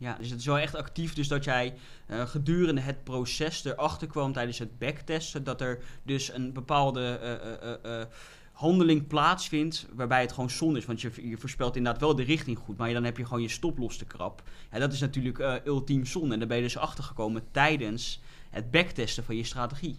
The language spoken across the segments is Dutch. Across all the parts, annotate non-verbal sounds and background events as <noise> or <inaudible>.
Ja, dus het is wel echt actief. Dus dat jij eh, gedurende het proces erachter kwam tijdens het backtesten. Dat er dus een bepaalde eh, eh, handeling plaatsvindt. Waarbij het gewoon zonde is. Want je, je voorspelt inderdaad wel de richting goed. Maar dan heb je gewoon je stoplos te krap. Ja, dat is natuurlijk ultiem zonde. En daar ben je dus achtergekomen tijdens het backtesten van je strategie.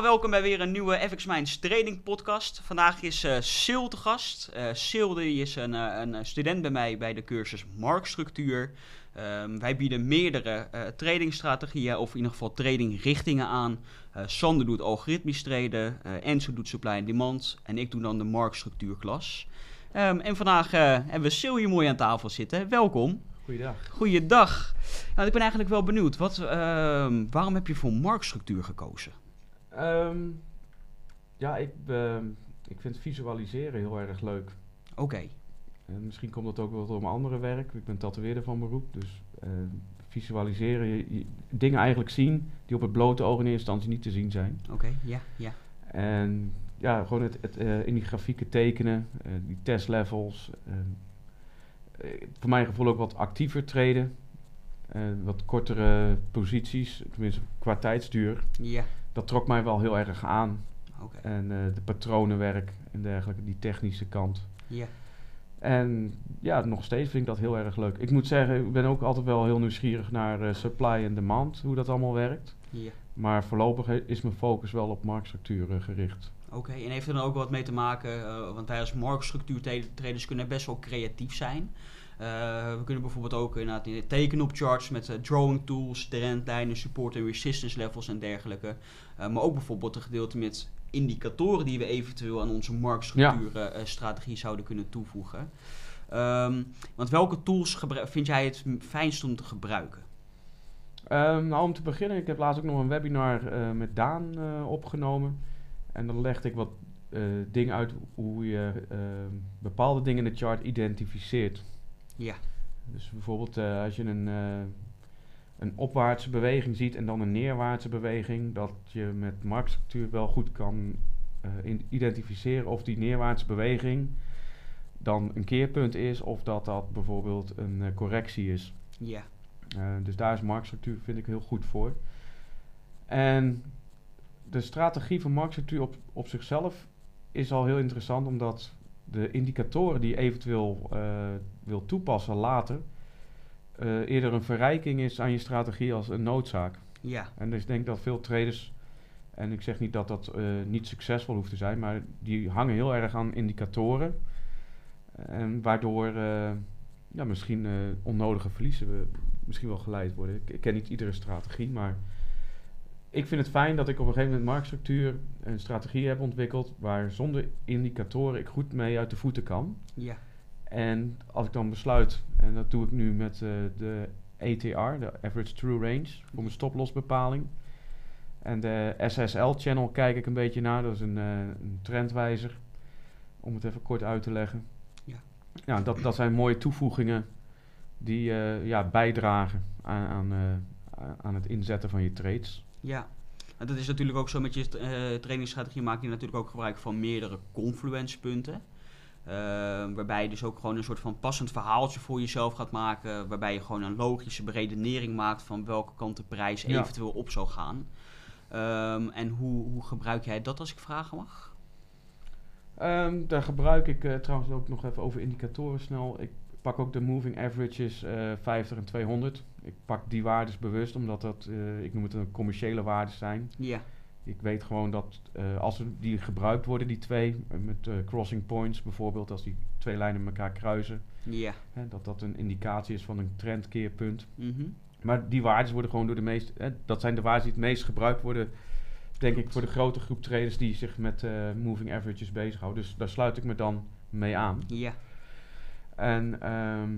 Nou, welkom bij weer een nieuwe FX Minds Trading Podcast. Vandaag is eh Sil te gast. Eh Sil die is een, eh, een student bij mij bij de cursus Marktstructuur. Ehm, wij bieden meerdere eh tradingstrategieën, of in ieder geval tradingrichtingen aan. Sander doet algoritmisch traden, Enzo doet supply and demand en ik doe dan de marktstructuurklas. Ehm, en vandaag hebben we Sil hier mooi aan tafel zitten. Welkom. Goeiedag. Goeiedag. Nou, ik ben eigenlijk wel benieuwd. Wat, ehm, waarom heb je voor marktstructuur gekozen? Ehm, ja, ik, ehm, ik vind visualiseren heel erg leuk. Oké. En misschien komt dat ook wel door mijn andere werk. Ik ben tatoeëerder van beroep. Dus ehm, visualiseren, je- je- dingen eigenlijk zien die op het blote oog in eerste instantie niet te zien zijn. Oké, ja, ja. En ja, gewoon het, het eh, in die grafieken tekenen, eh, die testlevels. eh, voor mijn gevoel ook wat actiever treden. wat kortere posities, tenminste qua tijdsduur. Ja, Dat trok mij wel heel erg aan. En eh, de patronenwerk en dergelijke, die technische kant. Ja, En ja, nog steeds vind ik dat heel erg leuk. Ik moet zeggen, ik ben ook altijd wel heel nieuwsgierig naar eh, supply en demand, hoe dat allemaal werkt. ja. Maar voorlopig is mijn focus wel op marktstructuur eh, gericht. Oké, en heeft er dan ook wat mee te maken, eh, want als marktstructuurtraders kunnen best wel creatief zijn. Eh, we kunnen bijvoorbeeld ook inderdaad in- tekenen op charts met eh, drawing tools, trendlijnen, support en resistance levels en dergelijke. Eh, maar ook bijvoorbeeld een gedeelte met indicatoren die we eventueel aan onze marktstructuurstrategie zouden kunnen toevoegen. Ehm, want welke tools vind jij het fijnst om te gebruiken? Ehm, nou, om te beginnen, ik heb laatst ook nog een webinar met Daan opgenomen. En dan legde ik wat dingen uit hoe je ehm, bepaalde dingen in de chart identificeert. Ja, Dus bijvoorbeeld eh, als je een, eh, een opwaartse beweging ziet en dan een neerwaartse beweging, dat je met marktstructuur wel goed kan eh, identificeren of die neerwaartse beweging dan een keerpunt is of dat dat bijvoorbeeld een correctie is. ja, dus daar is marktstructuur vind ik heel goed voor. En de strategie van marktstructuur op, op zichzelf is al heel interessant, omdat de indicatoren die je eventueel eh, wil toepassen later, eh, eerder een verrijking is aan je strategie als een noodzaak. ja, En dus ik denk dat veel traders, en ik zeg niet dat dat eh, niet succesvol hoeft te zijn, maar die hangen heel erg aan indicatoren. En waardoor ja, misschien onnodige verliezen we misschien wel geleid worden. Ik, ik ken niet iedere strategie, maar ik vind het fijn dat ik op een gegeven moment marktstructuur een strategie heb ontwikkeld waar zonder indicatoren ik goed mee uit de voeten kan. ja, En als ik dan besluit, en dat doe ik nu met eh, de ATR, de Average True Range, voor mijn stoplosbepaling. En de SSL-channel kijk ik een beetje naar, dat is een, eh, een trendwijzer, om het even kort uit te leggen. Ja. Ja, dat, dat zijn mooie toevoegingen die eh, ja, bijdragen aan, aan, aan het inzetten van je trades. Ja, en dat is natuurlijk ook zo met je eh trainingsstrategie maak je natuurlijk ook gebruik van meerdere confluence punten. Eh, waarbij je dus ook gewoon een soort van passend verhaaltje voor jezelf gaat maken. Waarbij je gewoon een logische beredenering maakt van welke kant de prijs Ja. eventueel op zou gaan. Ehm, en hoe, hoe gebruik jij dat als ik vragen mag? Ehm, daar gebruik ik eh, trouwens ook nog even over indicatoren snel. Ik pak ook de moving averages eh 50 en 200. Ik pak die waardes bewust, omdat dat, eh, ik noem het een commerciële waarden zijn. Ja, Ik weet gewoon dat eh, als die gebruikt worden, die twee, eh, met eh, crossing points bijvoorbeeld, als die twee lijnen elkaar kruisen, ja. hè, dat dat een indicatie is van een trendkeerpunt. mhm. Maar die waarden worden gewoon door de meest, hè, dat zijn de waarden die het meest gebruikt worden, denk ik, voor de grote groep traders die zich met eh, moving averages bezighouden. Dus daar sluit ik me dan mee aan. Ja, En ehm,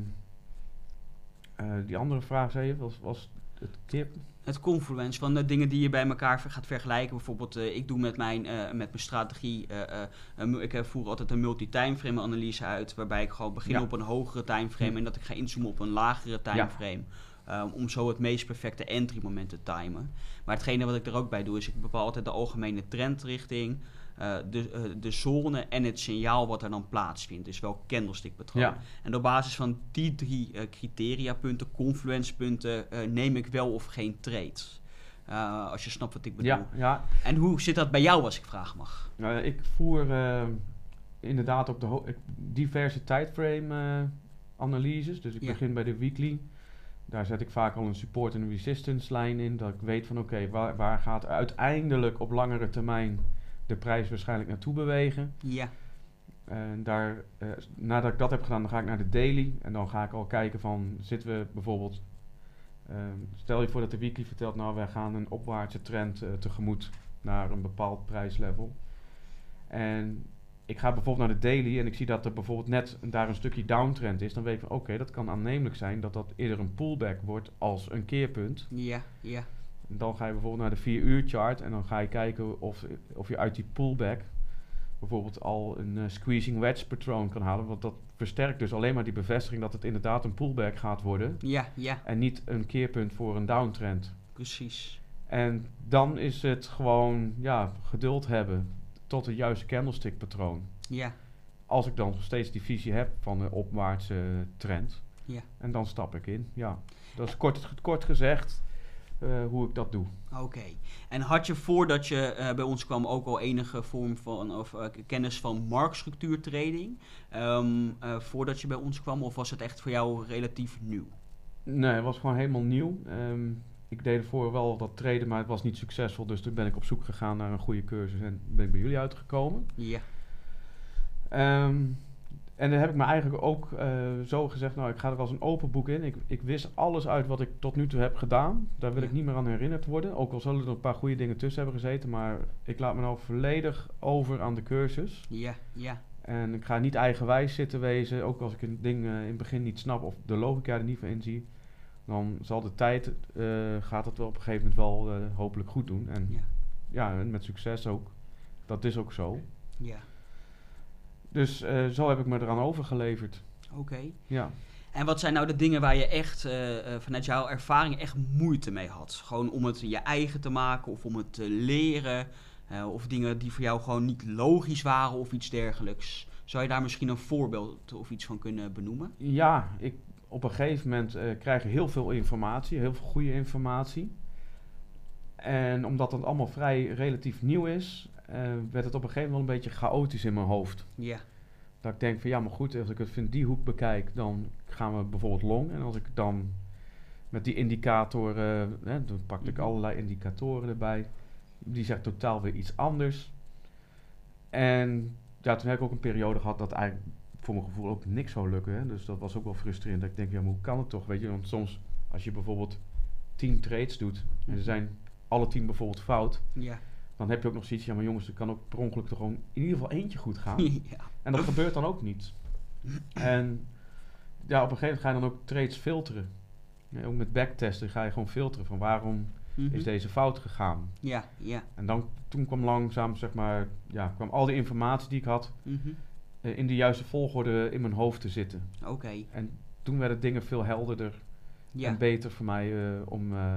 eh, die andere vraag zei je, was, was het kip? Het confluence van de dingen die je bij elkaar gaat vergelijken. Bijvoorbeeld, eh, ik doe met mijn, eh, met mijn strategie. ik voer altijd een multi-timeframe analyse uit. Waarbij ik gewoon begin Ja. op een hogere timeframe. Hm. En dat ik ga inzoomen op een lagere timeframe. eh, om zo het meest perfecte entry moment te timen. Maar hetgene wat ik er ook bij doe, is ik bepaal altijd de algemene trendrichting. Eh, de, eh, de zone en het signaal wat er dan plaatsvindt. Dus welk candlestick-patroon. Ja. En op basis van die drie eh, criteriapunten, confluence-punten, neem ik wel of geen trade. Eh, als je snapt wat ik bedoel. Ja, ja. En hoe zit dat bij jou, als ik vragen mag? Nou, ik voer inderdaad op de diverse tijdframe analyses. Dus ik Ja. begin bij de weekly. Daar zet ik vaak al een support en een resistance lijn in. Dat ik weet van oké, waar, waar gaat uiteindelijk op langere termijn de prijs waarschijnlijk naartoe bewegen. Ja, En daar, eh, nadat ik dat heb gedaan, dan ga ik naar de daily. En dan ga ik al kijken van, zitten we bijvoorbeeld... eh, stel je voor dat de weekly vertelt, nou, wij gaan een opwaartse trend eh, tegemoet naar een bepaald prijslevel. En ik ga bijvoorbeeld naar de daily en ik zie dat er bijvoorbeeld net daar een stukje downtrend is. Dan weet ik van, oké, dat kan aannemelijk zijn dat dat eerder een pullback wordt als een keerpunt. ja, ja. Dan ga je bijvoorbeeld naar de 4 uur chart en dan ga je kijken of, of je uit die pullback bijvoorbeeld al een eh, squeezing wedge patroon kan halen. Want dat versterkt dus alleen maar die bevestiging dat het inderdaad een pullback gaat worden. Ja, ja, En niet een keerpunt voor een downtrend. precies. En dan is het gewoon ja, geduld hebben tot het juiste candlestick patroon. Ja, Als ik dan nog steeds die visie heb van een opwaartse trend. Ja. En dan stap ik in. Ja, dat is kort, kort gezegd eh, hoe ik dat doe. oké. En had je voordat je eh, bij ons kwam ook al enige vorm van of, eh, kennis van marktstructuurtrading? Eh, voordat je bij ons kwam, of was het echt voor jou relatief nieuw? Nee, het was gewoon helemaal nieuw. Ehm, ik deed ervoor wel wat traden, maar het was niet succesvol. Dus toen ben ik op zoek gegaan naar een goede cursus en ben ik bij jullie uitgekomen. Ja, Ehm, en dan heb ik me eigenlijk ook eh, zo gezegd, nou ik ga er als een open boek in. Ik, ik wist alles uit wat ik tot nu toe heb gedaan. Daar wil Ja. ik niet meer aan herinnerd worden. Ook al zullen er een paar goede dingen tussen hebben gezeten. Maar ik laat me nou volledig over aan de cursus. ja, ja, En ik ga niet eigenwijs zitten wezen. Ook als ik een ding eh, in het begin niet snap of de logica er niet van inzie. Dan zal de tijd, eh, gaat het wel op een gegeven moment wel hopelijk goed doen. En ja, ja, met succes ook. Dat is ook zo. ja. Dus eh, zo heb ik me eraan overgeleverd. Oké. Ja. En wat zijn nou de dingen waar je echt eh, eh, vanuit jouw ervaring echt moeite mee had? Gewoon om het je eigen te maken of om het te leren? of dingen die voor jou gewoon niet logisch waren of iets dergelijks? Zou je daar misschien een voorbeeld of iets van kunnen benoemen? Ja, ik, op een gegeven moment eh, krijg je heel veel informatie, heel veel goede informatie. En omdat het allemaal vrij relatief nieuw is, werd het op een gegeven moment wel een beetje chaotisch in mijn hoofd. Ja, Dat ik denk van ja, maar goed, als ik het van die hoek bekijk, dan gaan we bijvoorbeeld long. En als ik dan met die indicatoren, hè, dan pakte ik Mhm. allerlei indicatoren erbij. Die zegt totaal weer iets anders. En ja, toen heb ik ook een periode gehad dat eigenlijk voor mijn gevoel ook niks zou lukken. Hè. Dus dat was ook wel frustrerend. Dat ik denk, ja, maar hoe kan het toch? Weet je, want soms als je bijvoorbeeld 10 trades doet en er zijn alle 10 bijvoorbeeld fout, ja, dan heb je ook nog zoiets, ja, maar jongens, er kan ook per ongeluk toch gewoon in ieder geval eentje goed gaan. <laughs> ja, En dat gebeurt dan ook niet. En ja, op een gegeven moment ga je dan ook trades filteren. Ja, ook met backtesten ga je gewoon filteren van waarom Mhm. is deze fout gegaan. ja, ja. En dan, toen kwam langzaam, zeg maar, ja, kwam al die informatie die ik had mhm. eh, in de juiste volgorde in mijn hoofd te zitten. Oké, En toen werden dingen veel helderder ja, en beter voor mij eh, om, eh,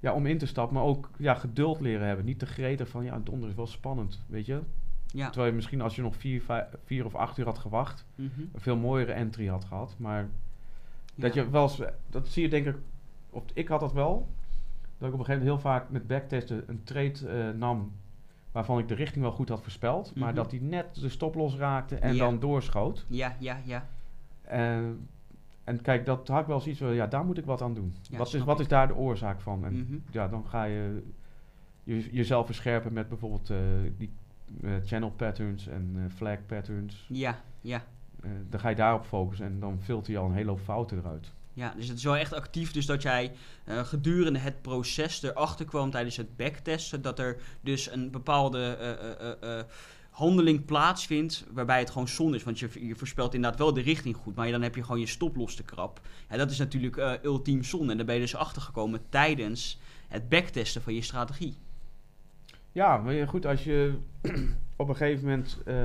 ja, om in te stappen. Maar ook ja, geduld leren hebben. Niet te gretig van, ja, donder is wel spannend, weet je. ja. Terwijl je misschien als je nog vier, vijf, vier of acht uur had gewacht, mhm. een veel mooiere entry had gehad. Maar dat Ja. je wel eens, dat zie je denk ik, of ik had dat wel, dat ik op een gegeven moment heel vaak met backtesten een trade eh, nam waarvan ik de richting wel goed had voorspeld, maar Mhm. dat die net de stop raakte en Ja. dan doorschoot. Ja, ja, ja. En, en kijk, dat had ik wel zoiets van, ja, daar moet ik wat aan doen. Ja, wat is, wat is daar de oorzaak van? En Mhm. ja, dan ga je, je jezelf verscherpen met bijvoorbeeld eh, die eh, channel patterns en eh, flag patterns. Ja, ja. Dan ga je daarop focussen en dan filter je al een hele hoop fouten eruit. Ja, dus het is wel echt actief. Dus dat jij gedurende het proces erachter kwam tijdens het backtesten. Dat er dus een bepaalde handeling plaatsvindt waarbij het gewoon zonde is. Want je, je voorspelt inderdaad wel de richting goed, maar dan heb je gewoon je stop los te krap. Ja, dat is natuurlijk uh, ultiem zonde. En daar ben je dus achtergekomen tijdens het backtesten van je strategie. Ja, maar goed, als je <clears throat> op een gegeven moment uh,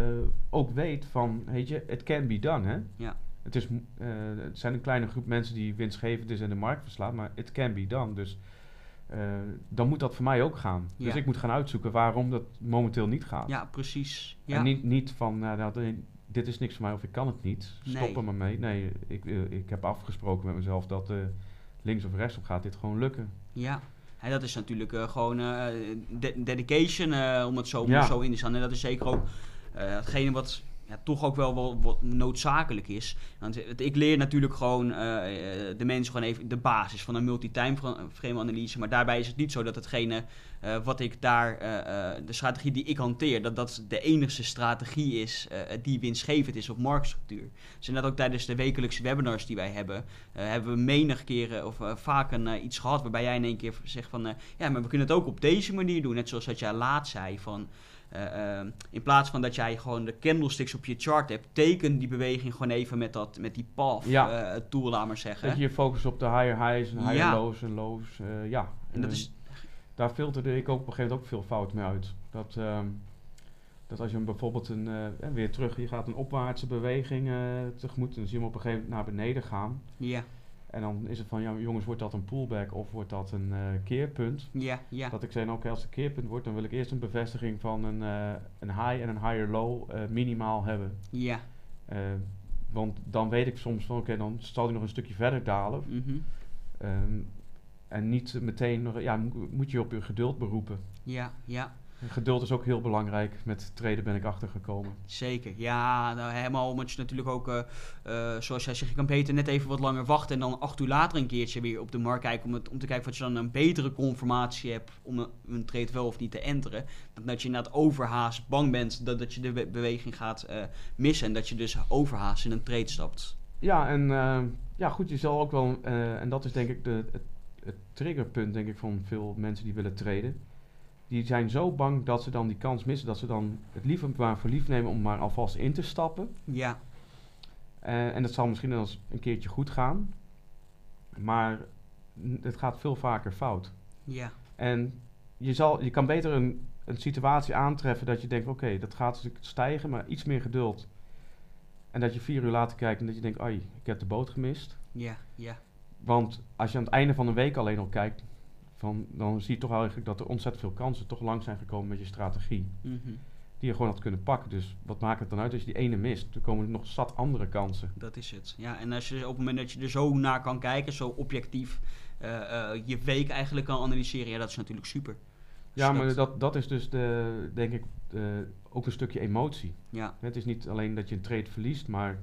ook weet van, weet je, it can be done, hè? Ja. Het, is, uh, het zijn een kleine groep mensen die winstgevend is en de markt verslaat, maar it can be done. Dus dan moet dat voor mij ook gaan. Ja. Dus ik moet gaan uitzoeken waarom dat momenteel niet gaat. Ja, precies. Ja. En niet, niet van, nou, dit is niks voor mij of ik kan het niet. Stop Nee. er maar mee. Nee, ik, uh, ik heb afgesproken met mezelf dat links of rechts op gaat dit gewoon lukken. Ja. En dat is natuurlijk uh, gewoon uh, de dedication, uh, om het zo, Ja. zo in te staan. En dat is zeker ook hetgene wat toch ook wel, wat noodzakelijk is. Want het, ik leer natuurlijk gewoon uh, de mensen gewoon even de basis van een multi-time frame analyse. Maar daarbij is het niet zo dat hetgene wat ik daar, de strategie die ik hanteer, dat dat de enige strategie is die winstgevend is op marktstructuur. Dus inderdaad ook tijdens de wekelijkse webinars die wij hebben, hebben we menig keren of vaak een, iets gehad waarbij jij in één keer zegt van, ja, maar we kunnen het ook op deze manier doen. Net zoals dat jij laat zei van... Uh, uh, in plaats van dat jij gewoon de candlesticks op je chart hebt, teken die beweging gewoon even met, dat, met die path ja. uh, tool, laat maar zeggen. Dat je je focust op de higher highs en higher ja. lows en lows. ja. En dat is... Daar filterde ik ook op een gegeven moment ook veel fout mee uit. Dat, ehm, dat als je hem bijvoorbeeld een, weer terug, je gaat een opwaartse beweging tegemoet en dan zie je hem op een gegeven moment naar beneden gaan. Ja. En dan is het van, ja, jongens, wordt dat een pullback of wordt dat een uh, keerpunt? Ja, ja. Dat ik zei, nou, oké, als het een keerpunt wordt, dan wil ik eerst een bevestiging van een, uh, een high en een higher low uh, minimaal hebben. Ja. want dan weet ik soms van, oké, dan zal hij nog een stukje verder dalen. Mm -hmm. um, en niet meteen, nog, ja, moet je op je geduld beroepen. Ja, ja. Geduld is ook heel belangrijk. Met traden ben ik achtergekomen. Zeker, ja. Nou, helemaal omdat je natuurlijk ook, uh, uh, zoals jij zegt, je kan beter net even wat langer wachten en dan acht uur later een keertje weer op de markt kijken om, het, om te kijken of je dan een betere conformatie hebt om een, een trade wel of niet te enteren. Dan dat je inderdaad overhaast bang bent dat, dat je de beweging gaat uh, missen en dat je dus overhaast in een trade stapt. Ja, en ja goed, je zal ook wel, en dat is denk ik de, het, het triggerpunt denk ik van veel mensen die willen traden die zijn zo bang dat ze dan die kans missen. Dat ze dan het liever maar voor lief nemen om maar alvast in te stappen. Ja. Uh, en dat zal misschien wel eens een keertje goed gaan. Maar het gaat veel vaker fout. Ja. En je, zal, je kan beter een, een situatie aantreffen dat je denkt... oké, okay, dat gaat stijgen, maar iets meer geduld. En dat je vier uur later kijkt en dat je denkt... ai, ik heb de boot gemist. Ja, ja. Want als je aan het einde van een week alleen al kijkt... Van, dan zie je toch eigenlijk dat er ontzettend veel kansen toch lang zijn gekomen met je strategie. Mm -hmm. Die je gewoon had kunnen pakken. Dus wat maakt het dan uit als je die ene mist? Er komen nog zat andere kansen. Dat is het. Ja, en als je op het moment dat je er zo naar kan kijken, zo objectief uh, uh, je week eigenlijk kan analyseren, ja, dat is natuurlijk super. Ja, dus maar dat, dat, is dus de, denk ik, ook een stukje emotie. Ja. Het is niet alleen dat je een trade verliest, maar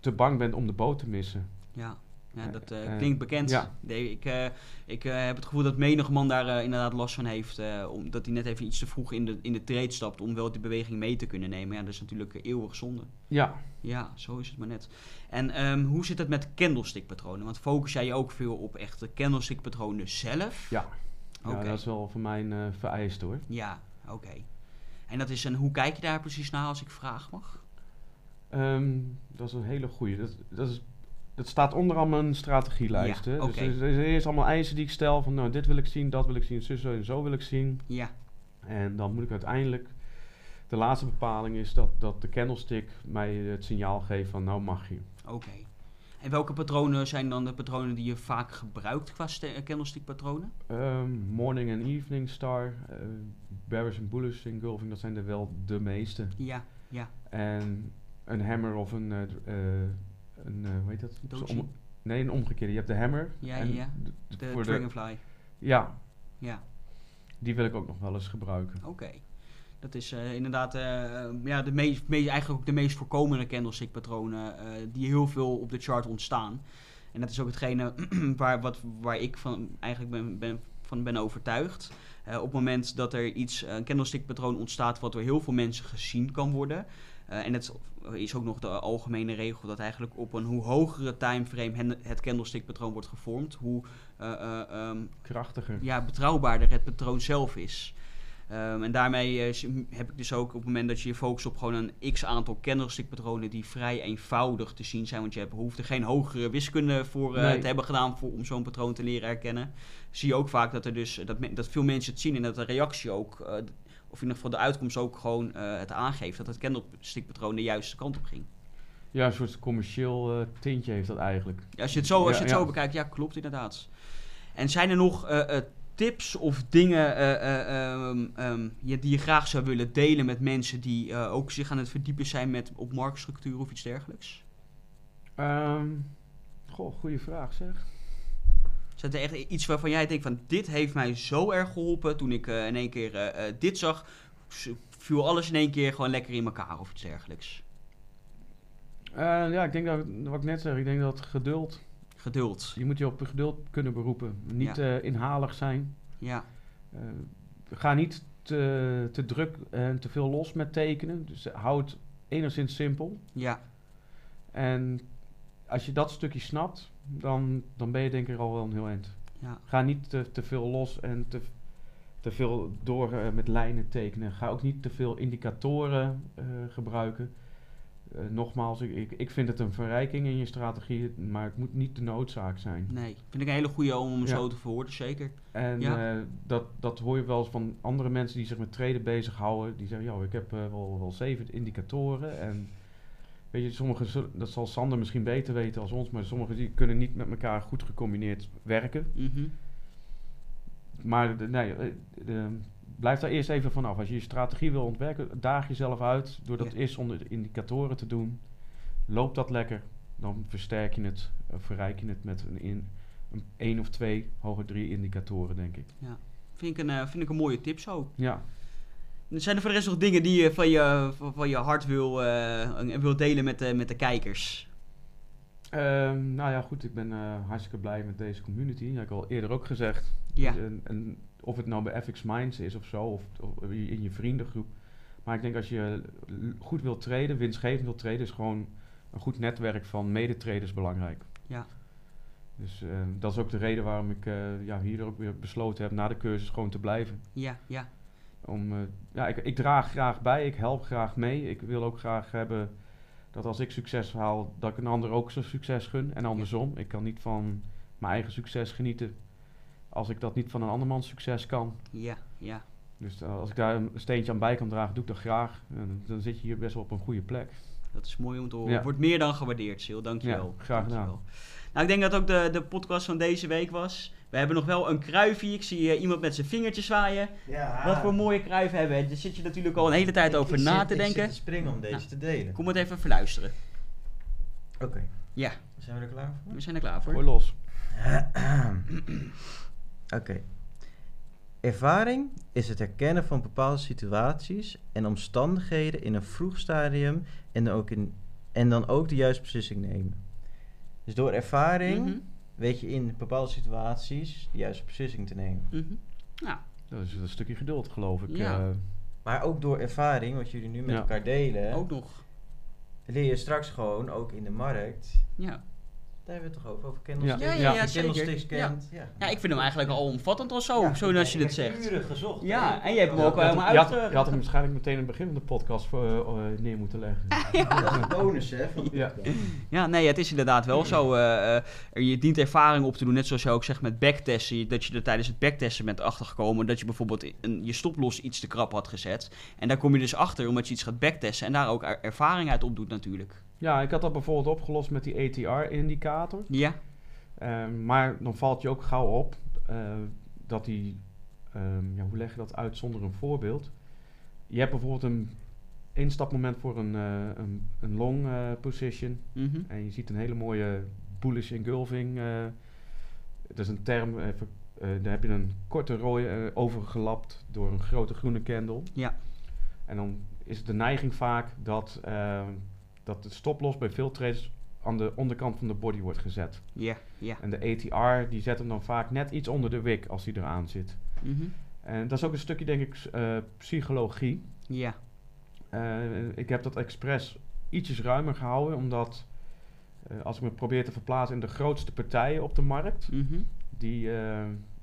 te bang bent om de boot te missen. Ja. Ja, dat uh, klinkt bekend. Ja. Nee, ik uh, ik uh, heb het gevoel dat menig man daar inderdaad last van heeft. omdat hij net even iets te vroeg in de, in de trade stapt om wel die beweging mee te kunnen nemen. Ja, dat is natuurlijk eeuwig zonde. Ja. Ja, zo is het maar net. En um, hoe zit het met candlestick patronen? Want focus jij je ook veel op echte candlestick patronen zelf? Ja. ja okay. dat is wel voor mij een vereist hoor. Ja, oké. Okay. En dat is een, hoe kijk je daar precies naar als ik vraag mag? Um, dat is een hele goede. Dat, dat is het staat onderaan mijn strategielijst. Ja, hè? okay. Dus er, is allemaal eisen die ik stel van nou, dit wil ik zien, dat wil ik zien, zo en zo wil ik zien. Ja. En dan moet ik uiteindelijk, de laatste bepaling is dat, dat de candlestick mij het signaal geeft van nou mag je. Oké. Okay. En welke patronen zijn dan de patronen die je vaak gebruikt qua candlestick patronen? Um, morning en evening star, uh, bearish en bullish engulfing, dat zijn er wel de meeste. Ja, ja. En een hammer of een... Uh, een, uh, hoe heet dat? Doji? Om, nee, een omgekeerde. Je hebt de hammer. Ja, en ja. De, de voor dragonfly. De, ja. Ja. Die wil ik ook nog wel eens gebruiken. Oké. Okay. Dat is uh, inderdaad uh, ja, de meest, meest, eigenlijk ook de meest voorkomende candlestick patronen die heel veel op de chart ontstaan. En dat is ook hetgene <clears throat> waar, wat, waar ik van, eigenlijk ben, ben, van ben overtuigd. Uh, op het moment dat er iets, een candlestick patroon ontstaat wat door heel veel mensen gezien kan worden. Uh, en het is ook nog de algemene regel dat eigenlijk op een hoe hogere timeframe het candlestick patroon wordt gevormd, hoe uh, um, krachtiger. Ja, betrouwbaarder het patroon zelf is. Ehm, en daarmee eh, heb ik dus ook op het moment dat je je focust op gewoon een x aantal candlestickpatronen die vrij eenvoudig te zien zijn, want je hebt, hoeft er geen hogere wiskunde voor eh, Nee. te hebben gedaan voor, om zo'n patroon te leren herkennen. Zie je ook vaak dat, er dus, dat, dat veel mensen het zien en dat de reactie ook, eh, d- of in ieder geval de uitkomst ook gewoon eh, het aangeeft, dat het candlestickpatroon de juiste kant op ging. Ja, een soort commercieel eh, tintje heeft dat eigenlijk. Ja, als je het zo, als je Ja, het zo ja. bekijkt, ja, klopt inderdaad. En zijn er nog eh, tips of dingen eh, eh, ehm, ehm, die je graag zou willen delen met mensen die ook zich aan het verdiepen zijn met op marktstructuur of iets dergelijks? Ehm goh, goede vraag zeg. Zit er echt iets waarvan jij denkt van dit heeft mij zo erg geholpen toen ik eh, in één keer eh, eh, dit zag, viel alles in één keer gewoon lekker in elkaar of iets dergelijks? Ja, ik denk dat, wat ik net zeg, ik denk dat geduld, Geduld. je moet je op geduld kunnen beroepen. Niet inhalig zijn. Ja, ga niet te, te druk en te veel los met tekenen. Dus hou het enigszins simpel. ja, En als je dat stukje snapt, dan, dan ben je denk ik al wel een heel eind. ja. Ga niet te, te veel los en te, te veel door eh, met lijnen tekenen. Ga ook niet te veel indicatoren eh, gebruiken. Eh, nogmaals, ik, ik, ik vind het een verrijking in je strategie, maar het moet niet de noodzaak zijn. Nee, vind ik een hele goede om hem Ja. zo te verwoorden, zeker. En Ja. dat, dat hoor je wel eens van andere mensen die zich met traden bezighouden. Die zeggen, ja, ik heb wel, wel zeven indicatoren. En weet je, sommige, zullen- dat zal Sander misschien beter weten als ons, maar sommige die kunnen niet met elkaar goed gecombineerd werken. Mhm. Maar nee, eh, blijf daar eerst even vanaf. Als je je strategie wil ontwerpen, daag jezelf uit door dat Ja. eerst zonder de indicatoren te doen. Loopt dat lekker, dan versterk je het, eh, verrijk je het met een, in, een één of twee, hoger drie indicatoren, denk ik. Vind ik een, eh, vind ik een mooie tip zo. Ja. Zijn er voor de rest nog dingen die je van je, van je hart wil, eh, wil delen met de, met de kijkers? Ehm, nou ja, goed, ik ben eh, hartstikke blij met deze community. Dat heb ik al eerder ook gezegd. Ja, En, en of het nou bij FX Minds is of zo, of, of in je vriendengroep. Maar ik denk als je goed wilt traden, winstgevend wilt traden, is gewoon een goed netwerk van medetraders belangrijk. Ja. Dus eh, dat is ook de reden waarom ik ja, hier ook weer besloten heb na de cursus gewoon te blijven. ja, ja. Om, eh, ja, ik, ik draag graag bij, ik help graag mee. Ik wil ook graag hebben dat als ik succes haal, dat ik een ander ook zo'n succes gun. En andersom, ik kan niet van mijn eigen succes genieten als ik dat niet van een andermans succes kan. Ja, ja. Dus eh, als ik daar een steentje aan bij kan dragen, doe ik dat graag. En dan zit je hier best wel op een goede plek. Dat is mooi om te horen. Ja. Wordt meer dan gewaardeerd, Sil. Dankjewel. Ja, graag gedaan. Dankjewel. Nou, ik denk dat ook de, de podcast van deze week was. We hebben nog wel een kruifje. Ik zie eh, iemand met zijn vingertjes zwaaien. Ja. Wat voor mooie kruif hebben we. Daar zit je natuurlijk al een hele tijd Ik- over ik na zit- te Ik denken. zit te springen om deze Nou. te delen. Kom het even verluisteren. Oké. Ja, Zijn we er klaar voor? we zijn er klaar Gooi voor. los. <clears throat> Oké. Ervaring is het herkennen van bepaalde situaties en omstandigheden in een vroeg stadium en dan ook, in, en dan ook de juiste beslissing nemen. Dus door ervaring Mhm, weet je in bepaalde situaties de juiste beslissing te nemen. mhm. Nou, Dat is een stukje geduld, geloof ik. Ja. eh. Maar ook door ervaring, wat jullie nu met Ja. elkaar delen, ook nog. leer je straks gewoon ook in de markt. Ja. Daar hebben we het toch over, over candlesticks? Ja, ja, ja, candlesticks Ja. kent. Ja. ja, ik vind hem eigenlijk al omvattend al zo, Ja, zo als je dit heb zegt. uren gezocht. Ja, hè. en je hebt hem ook had, helemaal je, had, uit... je had hem waarschijnlijk meteen in het begin van de podcast voor, eh, eh, neer moeten leggen. <laughs> Dat is een bonus, hè? Van Ja. Ja, nee, het is inderdaad wel zo. eh, eh, er- je dient ervaring op te doen, net zoals je ook zegt met backtesten. Dat je er tijdens het backtesten bent achtergekomen dat je bijvoorbeeld een, je stoploss iets te krap had gezet. En daar kom je dus achter omdat je iets gaat backtesten en daar ook er- ervaring uit opdoet natuurlijk. Ja, ik had dat bijvoorbeeld opgelost met die ATR-indicator. Ja, Ehm, maar dan valt je ook gauw op eh, dat die, ehm, ja, hoe leg je dat uit zonder een voorbeeld? Je hebt bijvoorbeeld een instapmoment voor een, eh, een, een long eh, position mhm. en je ziet een hele mooie bullish engulfing. dat is een term, even, daar heb je een korte rooi eh, overgelapt door een grote groene candle. Ja. En dan is het de neiging vaak dat, eh, dat de stoploss bij veel traders aan de onderkant van de body wordt gezet. ja, ja. En de ATR die zet hem dan vaak net iets onder de wick als hij eraan zit. mhm. En dat is ook een stukje, denk ik, eh, psychologie. Ja, Eh, ik heb dat expres ietsjes ruimer gehouden, omdat eh, als ik me probeer te verplaatsen in de grootste partijen op de markt, mhm. die,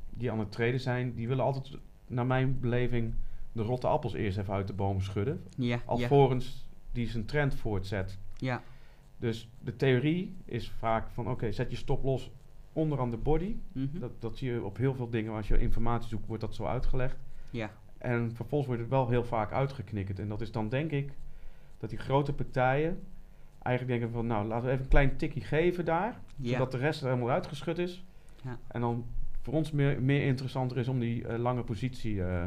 die aan het traden zijn, die willen altijd, naar mijn beleving, de rotte appels eerst even uit de boom schudden. Ja, Alvorens die zijn trend voortzet. ja, Dus de theorie is vaak van oké, zet je stop los onderaan de body. mhm, Dat, dat zie je op heel veel dingen. Als je informatie zoekt, wordt dat zo uitgelegd. ja, En vervolgens wordt het wel heel vaak uitgeknikkerd. En dat is dan denk ik dat die grote partijen eigenlijk denken van nou laten we even een klein tikje geven daar. ja. Zodat de rest er helemaal uitgeschud is. Ja. En dan voor ons meer, meer interessanter is om die eh, lange positie eh,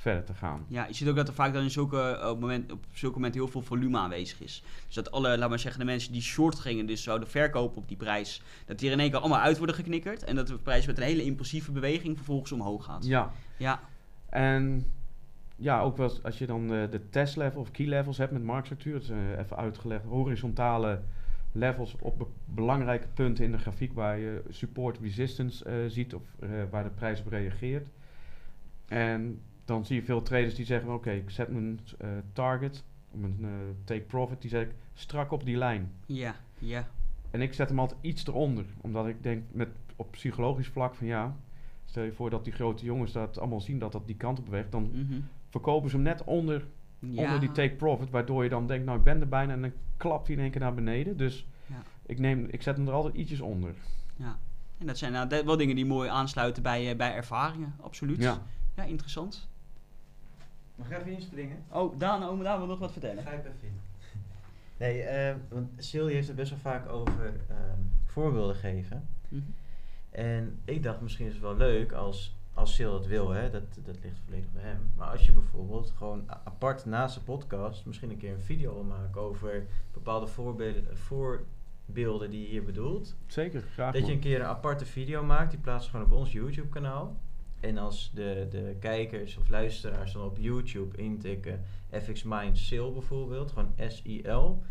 verder te gaan. Ja, je ziet ook dat er vaak dan in zulke, eh, op, moment, op zulke momenten heel veel volume aanwezig is. Dus dat alle, laat maar zeggen, de mensen die short gingen, dus zouden verkopen op die prijs, dat die er in één keer allemaal uit worden geknikkerd. En dat de prijs met een hele impulsieve beweging vervolgens omhoog gaat. Ja, Ja, en ja, ook wel als je dan de test level of key levels hebt met marktstructuur, dat is eh, even uitgelegd, horizontale levels op be- belangrijke punten in de grafiek waar je support resistance eh, ziet of waar de prijs op reageert. En dan zie je veel traders die zeggen, oké, ik zet mijn eh, target, mijn eh, take profit, die zet ik strak op die lijn. ja, ja, En ik zet hem altijd iets eronder. Omdat ik denk met, op psychologisch vlak van ja, stel je voor dat die grote jongens dat allemaal zien dat dat die kant op beweegt. Dan mhm. verkopen ze hem net onder, ja. onder die take profit. Waardoor je dan denkt, nou ik ben er bijna en dan klapt hij in één keer naar beneden. Dus Ja. ik, neem, ik zet hem er altijd ietsjes onder. En dat zijn nou, wel dingen die mooi aansluiten bij, eh, bij ervaringen, absoluut. Ja. ja, interessant. Mag ik even inspringen? Oh, Daan, oh, Daan wil nog wat vertellen. Ga ik even in. <laughs> Nee, eh, want Sil heeft het best wel vaak over ehm, voorbeelden geven. Mhm. En ik dacht, misschien is het wel leuk als, als Sil het wil, hè? Dat, dat ligt volledig bij hem. Maar als je bijvoorbeeld gewoon apart naast de podcast misschien een keer een video wil maken over bepaalde voorbeelden, voorbeelden die je hier bedoelt. Zeker, graag Dat je een keer een aparte video maakt, die plaatsen we gewoon op ons YouTube kanaal. En als de, de kijkers of luisteraars dan op YouTube intikken FX Mind Sale bijvoorbeeld, gewoon S-I-L,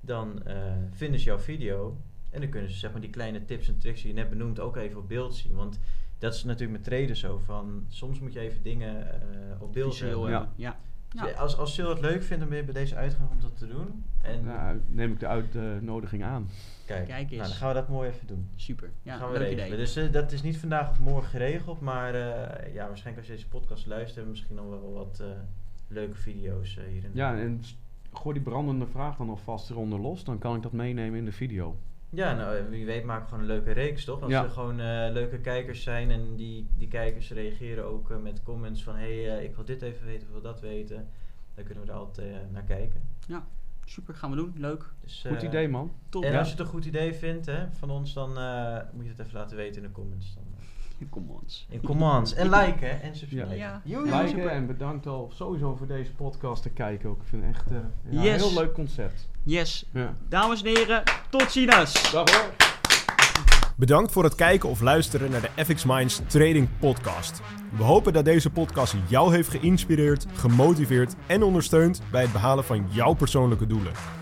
dan eh, vinden ze jouw video en dan kunnen ze zeg maar die kleine tips en tricks die je net benoemd ook even op beeld zien. Want dat is natuurlijk met traders zo van, soms moet je even dingen eh, op beeld hebben. Ja. Ja. Dus. Als, als Sil het leuk vindt om bij deze uitgang om dat te doen. En Nou, neem ik de uitnodiging aan. kijk, Kijk eens. Nou, dan gaan we dat mooi even doen. Super. Ja, gaan we leuk regelen. idee. Dus eh, dat is niet vandaag of morgen geregeld, maar eh, ja, waarschijnlijk als je deze podcast luistert, hebben we misschien nog wel wat eh, leuke video's eh, hierin. Ja, en gooi die brandende vraag dan alvast eronder los. Dan kan ik dat meenemen in de video. Ja, nou, eh, wie weet maken we gewoon een leuke reeks, toch? Als Ja. er gewoon eh, leuke kijkers zijn en die, die kijkers reageren ook eh, met comments van... hé, hey, eh, ik wil dit even weten, ik wil dat weten. Dan kunnen we er altijd naar kijken. Super, gaan we doen. Leuk. Dus, Goed idee man. Top. En Ja. als je het een goed idee vindt hè, van ons, dan eh, moet je het even laten weten in de comments. Dan, <laughs> Kom ons. in comments. En liken en subscriben. Ja. Ja, Liken en bedankt al sowieso voor deze podcast te kijken ook. Ik vind het echt eh, ja, een heel leuk concept. Yes. Ja. Dames en heren, tot ziens. Dag hoor. Bedankt voor het kijken of luisteren naar de FX Minds Trading Podcast. We hopen dat deze podcast jou heeft geïnspireerd, gemotiveerd en ondersteund bij het behalen van jouw persoonlijke doelen.